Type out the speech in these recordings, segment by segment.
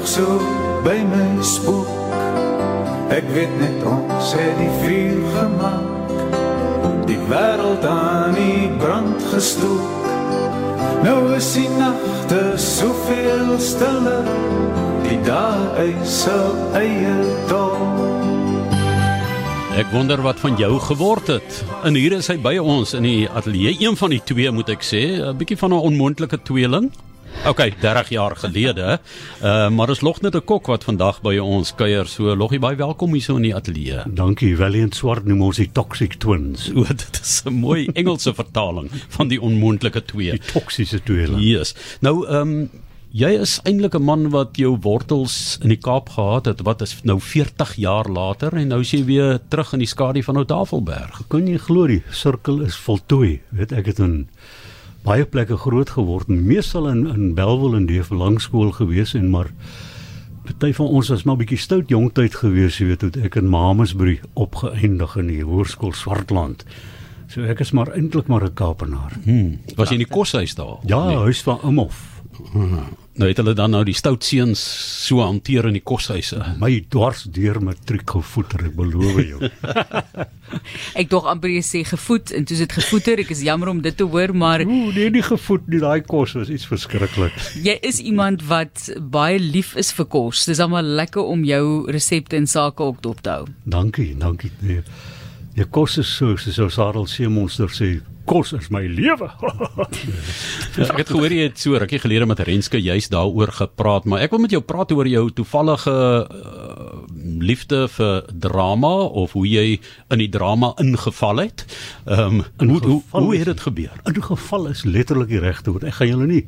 nog so by my spook. Ek weet net ons het die vuur gemaak. Die wêreld aan die brand gestook. Nou is die nagte soveel stiller. Die dae is so eie dol. Ek wonder wat van jou geword het. En hier is hy by ons in die ateljee, een van die twee moet ek sê, 'n bietjie van 'n onmoontlike tweeling. OK, 30 jaar gelede. Uh maar dis Lognet 'n kok wat vandag by ons kuier. So Loggie, baie welkom hier so in die ateljee. Dankie, Valiant Swart noem ons die Toxic Twins. O, dit is 'n mooi Engelse vertaling van die onmoontlike twee. Die toksiese tweeling. Yes. Nou ehm um, jy is eintlik 'n man wat jou wortels in die Kaap gehad het. Wat is nou 40 jaar later en nou is jy weer terug in die skadu van Oudtafelberg. Kan jy glo die sirkel is voltooi? Weet ek het in baie plekke groot geword, meestal in in Belwel en die Langskool gewees en maar party van ons was maar bietjie stout jongtyd gewees, jy weet, toe ek in Mamasbury opgeëindig in die hoërskool Swartland. So ek is maar eintlik maar 'n Kaapenaar. Hmm. Was jy in die koshuis daar? Ja, nee. huis van Imhof. Nou het hulle dan nou die stout seuns so hanteer in die koshuise. My dwars deur matriek gevoeter, ek beloof jou. Ek dog amper jy sê gevoed en toe is dit gevoeter. Ek is jammer om dit te hoor, maar Ooh, nee, nie gevoed nie. Daai kos was iets verskriklik. jy is iemand wat baie lief is vir kos. Dis almal lekker om jou resepte en sake op dop te hou. Dankie, dankie. Nee. Die kos is so soos Sarel Seemonster sê, kos is my lewe. Ek het gehoor jy het so rukkie gelede met Renske juis daaroor gepraat, maar ek wil met jou praat oor jou toevallige uh, liefde vir drama of hoe jy in die drama ingeval het. Ehm um, hoe, hoe hoe het dit gebeur? In geval is letterlik die regte woord. Ek gaan julle nie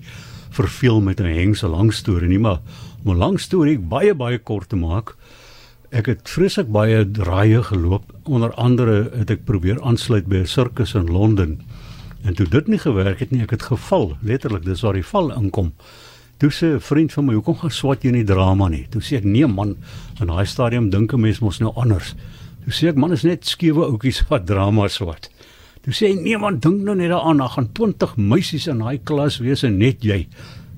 verveel met 'n hengse lang storie nie, maar om 'n lang storie baie baie kort te maak. Ek het vreeslik baie draaie geloop. Onder andere het ek probeer aansluit by 'n sirkus in Londen. En toe dit nie gewerk het nie, ek het geval, letterlik, dis waar die val inkom. Toe sê 'n vriend van my, "Hoekom gaan swat jy in die drama nie?" Toe sê ek, "Nee man, in daai stadium dink 'n mens mos nou anders." Toe sê ek, "Man, is net skewe ouetjies wat drama swat." Toe sê hy, "Nee man, dink nou net daaraan, daar gaan 20 meisies in daai klas wees en net jy."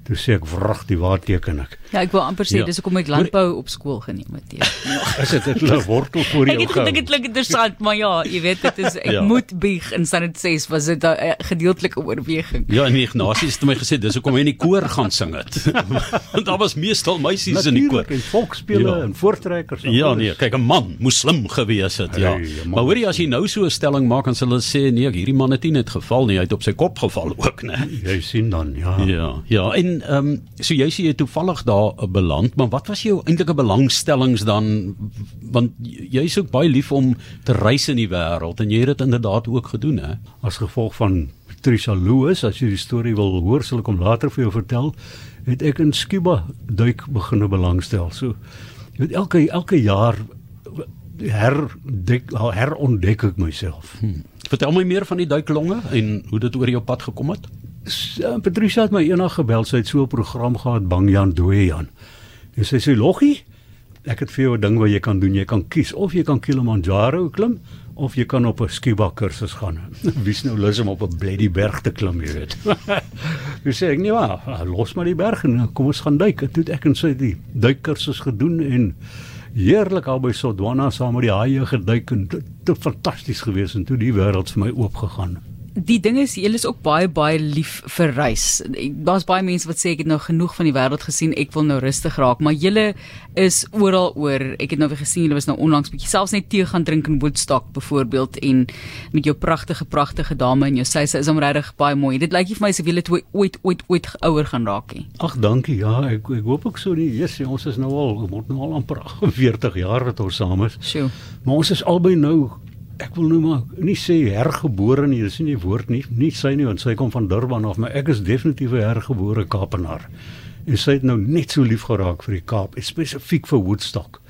Toe sê ek wrag die waarteken ek. Ja, ek wil amper sê Ja. dis hoekom ek landbou op skool geneem het. Ja. Is dit 'n wortel voor jou Ek het gedink dit klink interessant, maar ja, jy weet dit is ek Ja. moet bieg in standaard 6 was dit 'n gedeeltelike oorweging. Ja, en Ignatius het my gesê dis hoekom hy in die koor gaan sing het. Want daar was meestal meisies in die koor. En volksspele Ja. en voortrekkers. en Ja alles. nee, kyk 'n man moes slim gewees het, ja. Hey, Maar hoor jy as jy nou so 'n stelling maak sal hulle sê nee, hierdie man het nie net geval nie, hy het op sy kop geval ook, né? Jy sien dan, ja. Ja, ja, en ehm um, so jy sê jy toevallig daar beland, maar wat was jou eintlike belangstellings dan want jy is ook baie lief om te reis in die wêreld en jy het dit inderdaad ook gedoen, hè? As gevolg van Patricia Lewis, as jy die storie wil hoor, sal ek hom later vir jou vertel, het ek in scuba duik begine belangstel. So jy weet elke elke jaar herdek herontdek ek myself. Hm. Vertel my meer van die duiklonge en hoe dit oor jou pad gekom het. Uh, Patricia het my eendag gebel, sy het so 'n program gehad Bang Jan Dooie Jan. En sy sê loggie, ek het vir jou 'n ding wat jy kan doen. Jy kan kies of jy kan Kilimanjaro klim of jy kan op 'n scuba kursus gaan. Wie's nou lus om op 'n bleddy berg te klim, jy weet. Dis sê ek nee, maar los maar die berg en kom ons gaan duik. En Toe het ek en sy die duikkursus gedoen en heerlik al by Sodwana saam met die haie geduik en dit fantasties gewees en toe die wêreld vir my oopgegaan. Die ding is julle is ook baie baie lief vir reis. Daar's baie mense wat sê ek het nou genoeg van die wêreld gesien, ek wil nou rustig raak, maar julle is oral oor. Ek het nou weer gesien julle was nou onlangs bietjie selfs net tee gaan drink in Woodstock byvoorbeeld en met jou pragtige pragtige dame en jou sy sy is hom regtig baie mooi. Dit lyk nie vir my asof julle twee ooit ooit ooit ouer gaan raak nie. Ag dankie. Ja, ek ek hoop ook so nie. Jesus, ons is nou al word nou al amper 48 jaar wat ons saam is. Sjoe. Maar ons is albei nou ek wil nou maar nie sê hergebore nie, dis nie die woord nie. Nie sy nie want sy kom van Durban af, maar ek is definitief 'n hergebore Kaapenaar. En sy het nou net so lief geraak vir die Kaap, spesifiek vir Woodstock.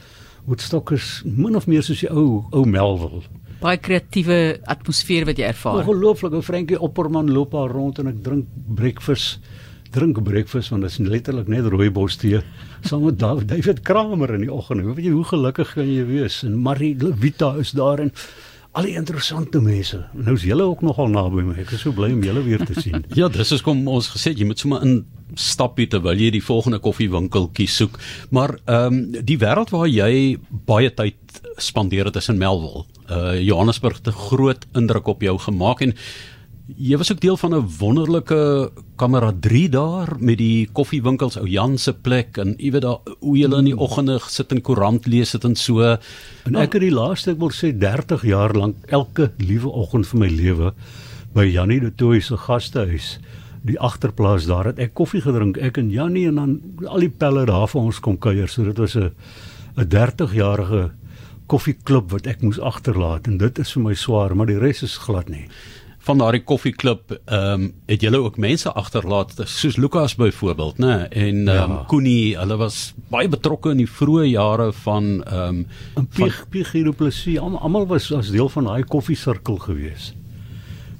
Woodstock is min of meer soos die ou ou Melville. Baie kreatiewe atmosfeer wat jy ervaar. Ongelooflik, ou Frankie Opperman loop daar rond en ek drink breakfast drink breakfast want dit is letterlik net rooibos tee saam met Dav- David Kramer in die oggend. Hoe weet jy hoe gelukkig kan jy wees? En Marie Levita is daar en al die interessante mense. Nou is julle ook nogal naby my. Ek is so bly om julle weer te sien. Ja, dis is kom ons gesê jy moet sommer in stappie terwyl jy die volgende koffiewinkeltjie soek. Maar ehm um, die wêreld waar jy baie tyd spandeer het is in Melville. Uh Johannesburg het 'n groot indruk op jou gemaak en jy was ook deel van 'n wonderlike kameraderie daar met die koffiewinkels ou Jan se plek en jy weet daar hoe jy in die oggende sit en koerant lees het en so. En ek het die laaste ek wil sê 30 jaar lank elke liewe oggend van my lewe by Janie de Tooy se gastehuis die agterplaas daar het ek koffie gedrink. Ek en Janie en dan al die pelle daar vir ons kom kuier. So dit was 'n 'n 30 jarige koffieklub wat ek moes agterlaat en dit is vir my swaar maar die res is glad nie van daardie koffieklub ehm um, het julle ook mense agterlaat soos Lukas byvoorbeeld nê en ehm um, ja. Koenie hulle was baie betrokke in die vroeë jare van ehm um, Piegie Duplessis almal was as deel van daai koffiesirkel geweest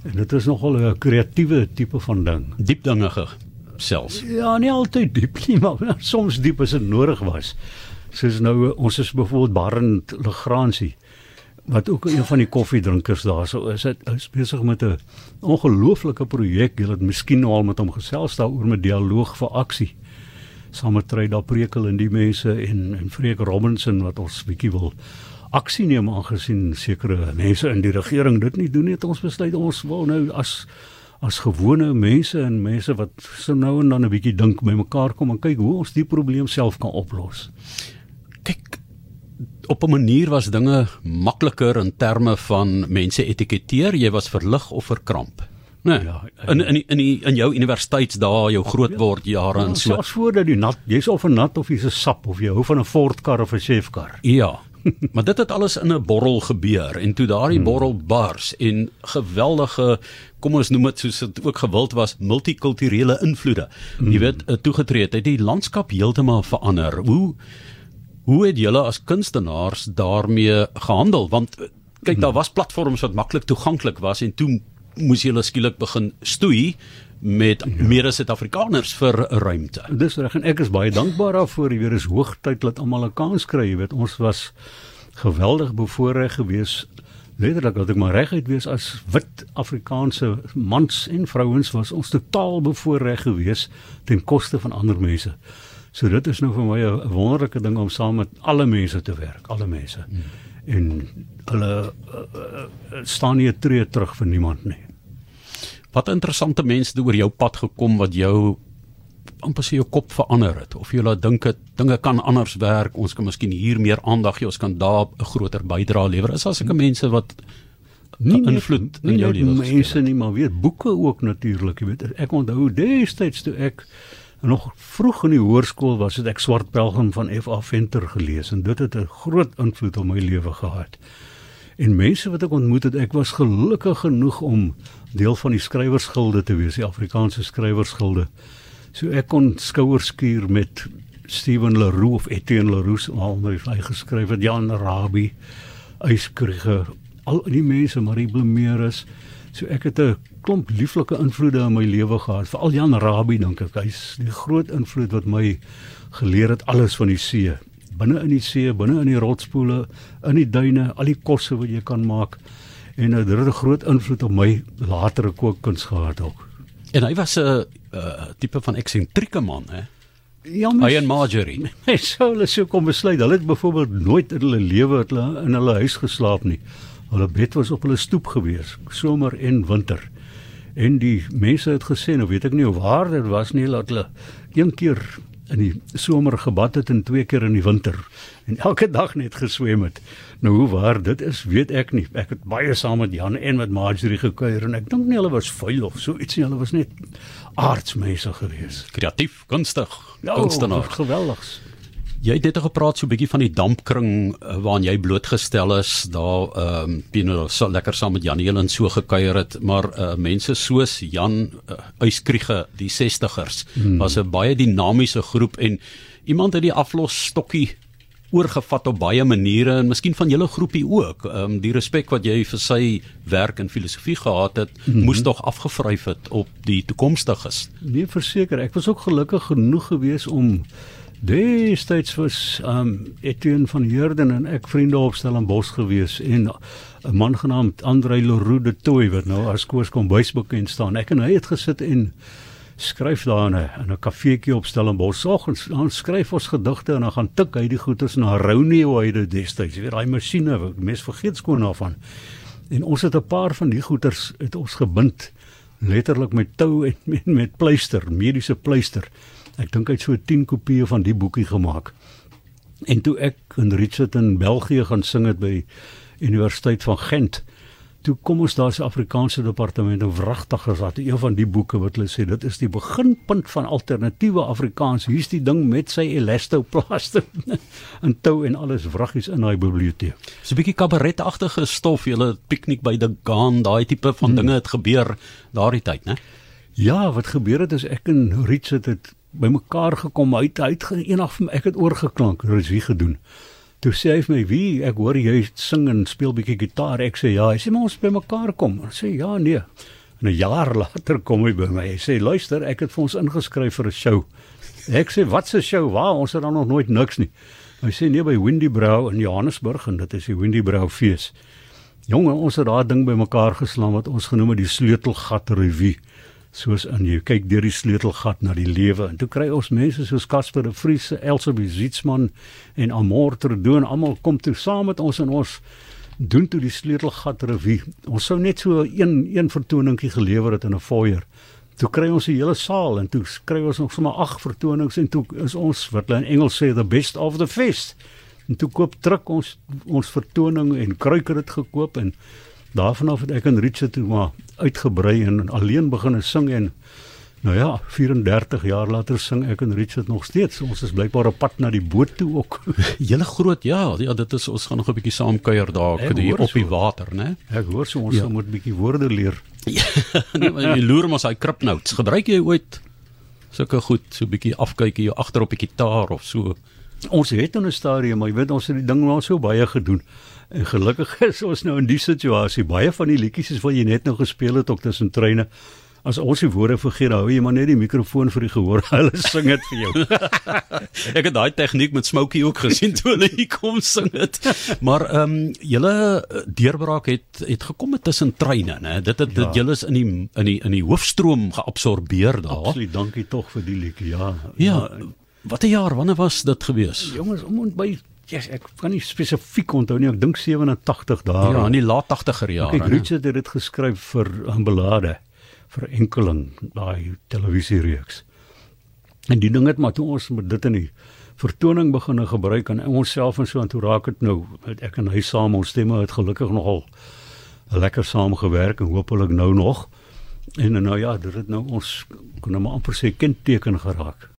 En dit is nogal 'n kreatiewe tipe van ding. Diep dinge selfs. Ja, nie altyd diep nie, maar soms diep as dit nodig was. Soos nou ons is byvoorbeeld Barend Legrandsie wat ook een van die koffiedrinkers daarso is. Dit is besig met 'n ongelooflike projek. Jy het miskien nou al met hom gesels daaroor met dialoog vir aksie. Saam met Treda Prekel en die mense en en Freek Robinson wat ons bietjie wil aksie neem aangesien sekere mense in die regering dit nie doen nie het ons besluit ons wil nou as as gewone mense en mense wat so nou en dan 'n bietjie dink by mekaar kom en kyk hoe ons die probleem self kan oplos. Kyk op 'n manier was dinge makliker in terme van mense etiketeer jy was verlig of verkramp. Nee. Ja, in in in die, in jou universiteitsdae, jou grootword jare ja, en so. Selfs voordat jy nat, jy's of 'n nat of jy's 'n sap of jy hou van 'n Ford kar of 'n Chevy kar. Ja. maar dit het alles in 'n borrel gebeur en toe daardie hmm. borrel bars en geweldige kom ons noem dit soos dit ook gewild was multikulturele invloede. Hmm. Jy weet, eh, toegetree het die landskap heeltemal verander. Hoe hoe het julle as kunstenaars daarmee gehandel? Want eh, kyk, daar was platforms wat maklik toeganklik was en toe moes julle skielik begin stoei met ja. meer as Suid-Afrikaners vir ruimte. Dis reg en ek is baie dankbaar daarvoor. Jy weet, dis hoogtyd dat almal 'n kans kry. Jy weet, ons was geweldig bevoorreg geweest. Letterlik dat ek maar reguit wees as wit Afrikaanse mans en vrouens was ons totaal bevoorreg geweest ten koste van ander mense. So dit is nou vir my 'n wonderlike ding om saam met alle mense te werk, alle mense. Hmm. En hulle uh, uh, staan nie 'n tree terug vir niemand nie. Wat interessante mense oor jou pad gekom wat jou amper sy jou kop verander het of jy laat dink dat dinge kan anders werk, ons kan miskien hier meer aandag gee, ons kan daar 'n groter bydrae lewer. Is as ek mense wat nie invloed in jou lewe het. Mense nie maar weet boeke ook natuurlik, jy weet. Ek onthou destyds toe ek nog vroeg in die hoërskool was, het ek Swart Pelgrim van F.A. Venter gelees en dit het 'n groot invloed op my lewe gehad. En mense wat ek ontmoet het, ek was gelukkig genoeg om deel van die skrywersgilde te wees, die Afrikaanse skrywersgilde. So ek kon skouers skuur met Steven Leroux of Etienne Leroux, al my hy geskryf het Jan Rabie, Eyskrieger, al die mense Marie Blomeerus. So ek het 'n klomp lieflike invloede in my lewe gehad, veral Jan Rabie dink ek. Hy's die groot invloed wat my geleer het alles van die see. Binne in die see, binne in die rotspoele, in die duine, al die kosse wat jy kan maak en dit het 'n groot invloed op my latere kookkuns gehad ook. En hy was 'n uh, tipe van eksentrieke man, hè. Ja, my en Marjorie. Hy sou hulle sou kom besluit. Hulle het byvoorbeeld nooit in hulle lewe het hulle in hulle huis geslaap nie. Hulle bed was op hulle stoep gewees, somer en winter. En die mense het gesê, nou weet ek nie of waar dit was nie, dat hulle een keer in die somer gebad het en twee keer in die winter en elke dag net geswem het. Nou hoe waar dit is, weet ek nie. Ek het baie saam met Jan en met Marjorie gekuier en ek dink nie hulle was vuil of so iets nie. Hulle was net aardsmense gewees. Kreatief, kunstig, ja, kunstenaars. Geweldigs. Jy het dit gepraat so 'n bietjie van die dampkring uh, waaraan jy blootgestel is. Daar ehm um, binne so lekker saam met Jan Helen so gekuier het, maar uh, mense soos Jan uh, Uyskriege, die 60ers, hmm. was 'n baie dinamiese groep en iemand het die aflosstokkie oorgevat op baie maniere en miskien van julle groepie ook. Ehm um, die respek wat jy vir sy werk en filosofie gehad het, mm -hmm. moes tog afgevryf het op die toekomstiges. Nee, verseker, ek was ook gelukkig genoeg geweest om Destyds was um Etienne van Heerden en ek vriende op Stellenbosch gewees en 'n man genaamd Andrei Leroux de Tooi wat nou as koers kom bekend staan. Ek en hy het gesit en skryf daar in 'n in 'n kafeetjie op Stellenbosch. Soggens dan skryf ons gedigte en dan gaan tik hy die goeters na Rounie hoe hy dit destyds. Weet daai masjiene, mens vergeet skoon daarvan. En ons het 'n paar van die goeters het ons gebind letterlik met tou en met, met pleister, mediese pleister. Ek dink hy het so 10 kopieë van die boekie gemaak. En toe ek in Richard in België gaan sing het by Universiteit van Gent, toe kom ons daar se Afrikaanse departement en wragtig is dat een van die boeke wat hulle sê dit is die beginpunt van alternatiewe Afrikaans. Hier's die ding met sy elastoplaste en tou en alles wraggies in daai biblioteek. So 'n bietjie kabaretagtige stof, julle piknik by die Gaan, daai tipe van hmm. dinge het gebeur daardie tyd, né? Ja, wat gebeur het is ek en Richard het bymekaar gekom uit uit eendag vir my ek het oorgeklank, regie gedoen. Toe sê hy vir my, "Wie, ek hoor jy sing en speel bietjie gitaar." Ek sê, "Ja." Hy sê, "Maar ons by mekaar kom." Ek sê, "Ja, nee." En 'n jaar later kom hy by my. Hy sê, "Luister, ek het vir ons ingeskryf vir 'n show." Ek sê, "Wat 'n show? Waar? Ons het dan nog nooit niks nie." Hy sê, "Nee, by Windy Brow in Johannesburg en dit is die Windy Brow fees." Jonge, ons het daai ding bymekaar geslaan wat ons genoem het die sleutelgat revue soos in jy kyk deur die sleutelgat na die lewe en toe kry ons mense soos Casper de Vries, Elsabie Zietsman en Amor Terdoon almal kom toe saam met ons en ons doen toe die sleutelgat revue. Ons sou net so een een vertoningkie gelewer het in 'n foyer. Toe kry ons die hele saal en toe kry ons nog sommer ag vertonings en toe is ons wat hulle in Engels sê the best of the fest. En toe koop druk ons ons vertoning en kruiker het gekoop en daarvan af het ek en Richard toe maar uitgebrei en alleen begine sing en nou ja 34 jaar later sing ek en Richard nog steeds. Ons is blykbaar op pad na die boot toe ook. Hele groot ja ja dit is ons gaan nog 'n bietjie saam kuier daar hier op die water né? Ek hoor so ons ja. moet 'n bietjie woorde leer. Ja, nee, jy loer mos hy krip notes gebruik jy ooit sulke goed so 'n bietjie afkykie agter op die gitaar of so? Ons het in 'n stadium maar jy weet ons het die ding nou so baie gedoen En gelukkig is ons nou in die situasie. Baie van die liedjies is wat jy net nou gespeel het ook tussen treine. As ons die woorde vergeet, hou jy maar net die mikrofoon vir die gehoor. Hulle sing dit vir jou. Ek het daai tegniek met Smokey ook gesien toe hulle hier kom sing dit. Maar ehm um, julle deurbraak het het gekom met tussen treine, né? Dit het ja. dit julle is in die in die in die hoofstroom geabsorbeer daar. Absoluut, dankie tog vir die liedjie. Ja. Ja. Watter jaar wanneer was dit gewees? Jongens, om by Yes, ek kan nie spesifiek onthou nie. Ek dink 87 daar. Ja, in die laat 80er jare. Ek Richard het dit geskryf vir 'n belade vir enkeling daai televisiereeks. En die ding het maar toe ons met dit in die vertoning begin gebruik en ons self en so en toe raak dit nou ek en hy saam ons stemme het gelukkig nogal lekker saam gewerk en hopelik nou nog. En nou ja, dit het nou ons kon nou maar amper sê kindteken geraak.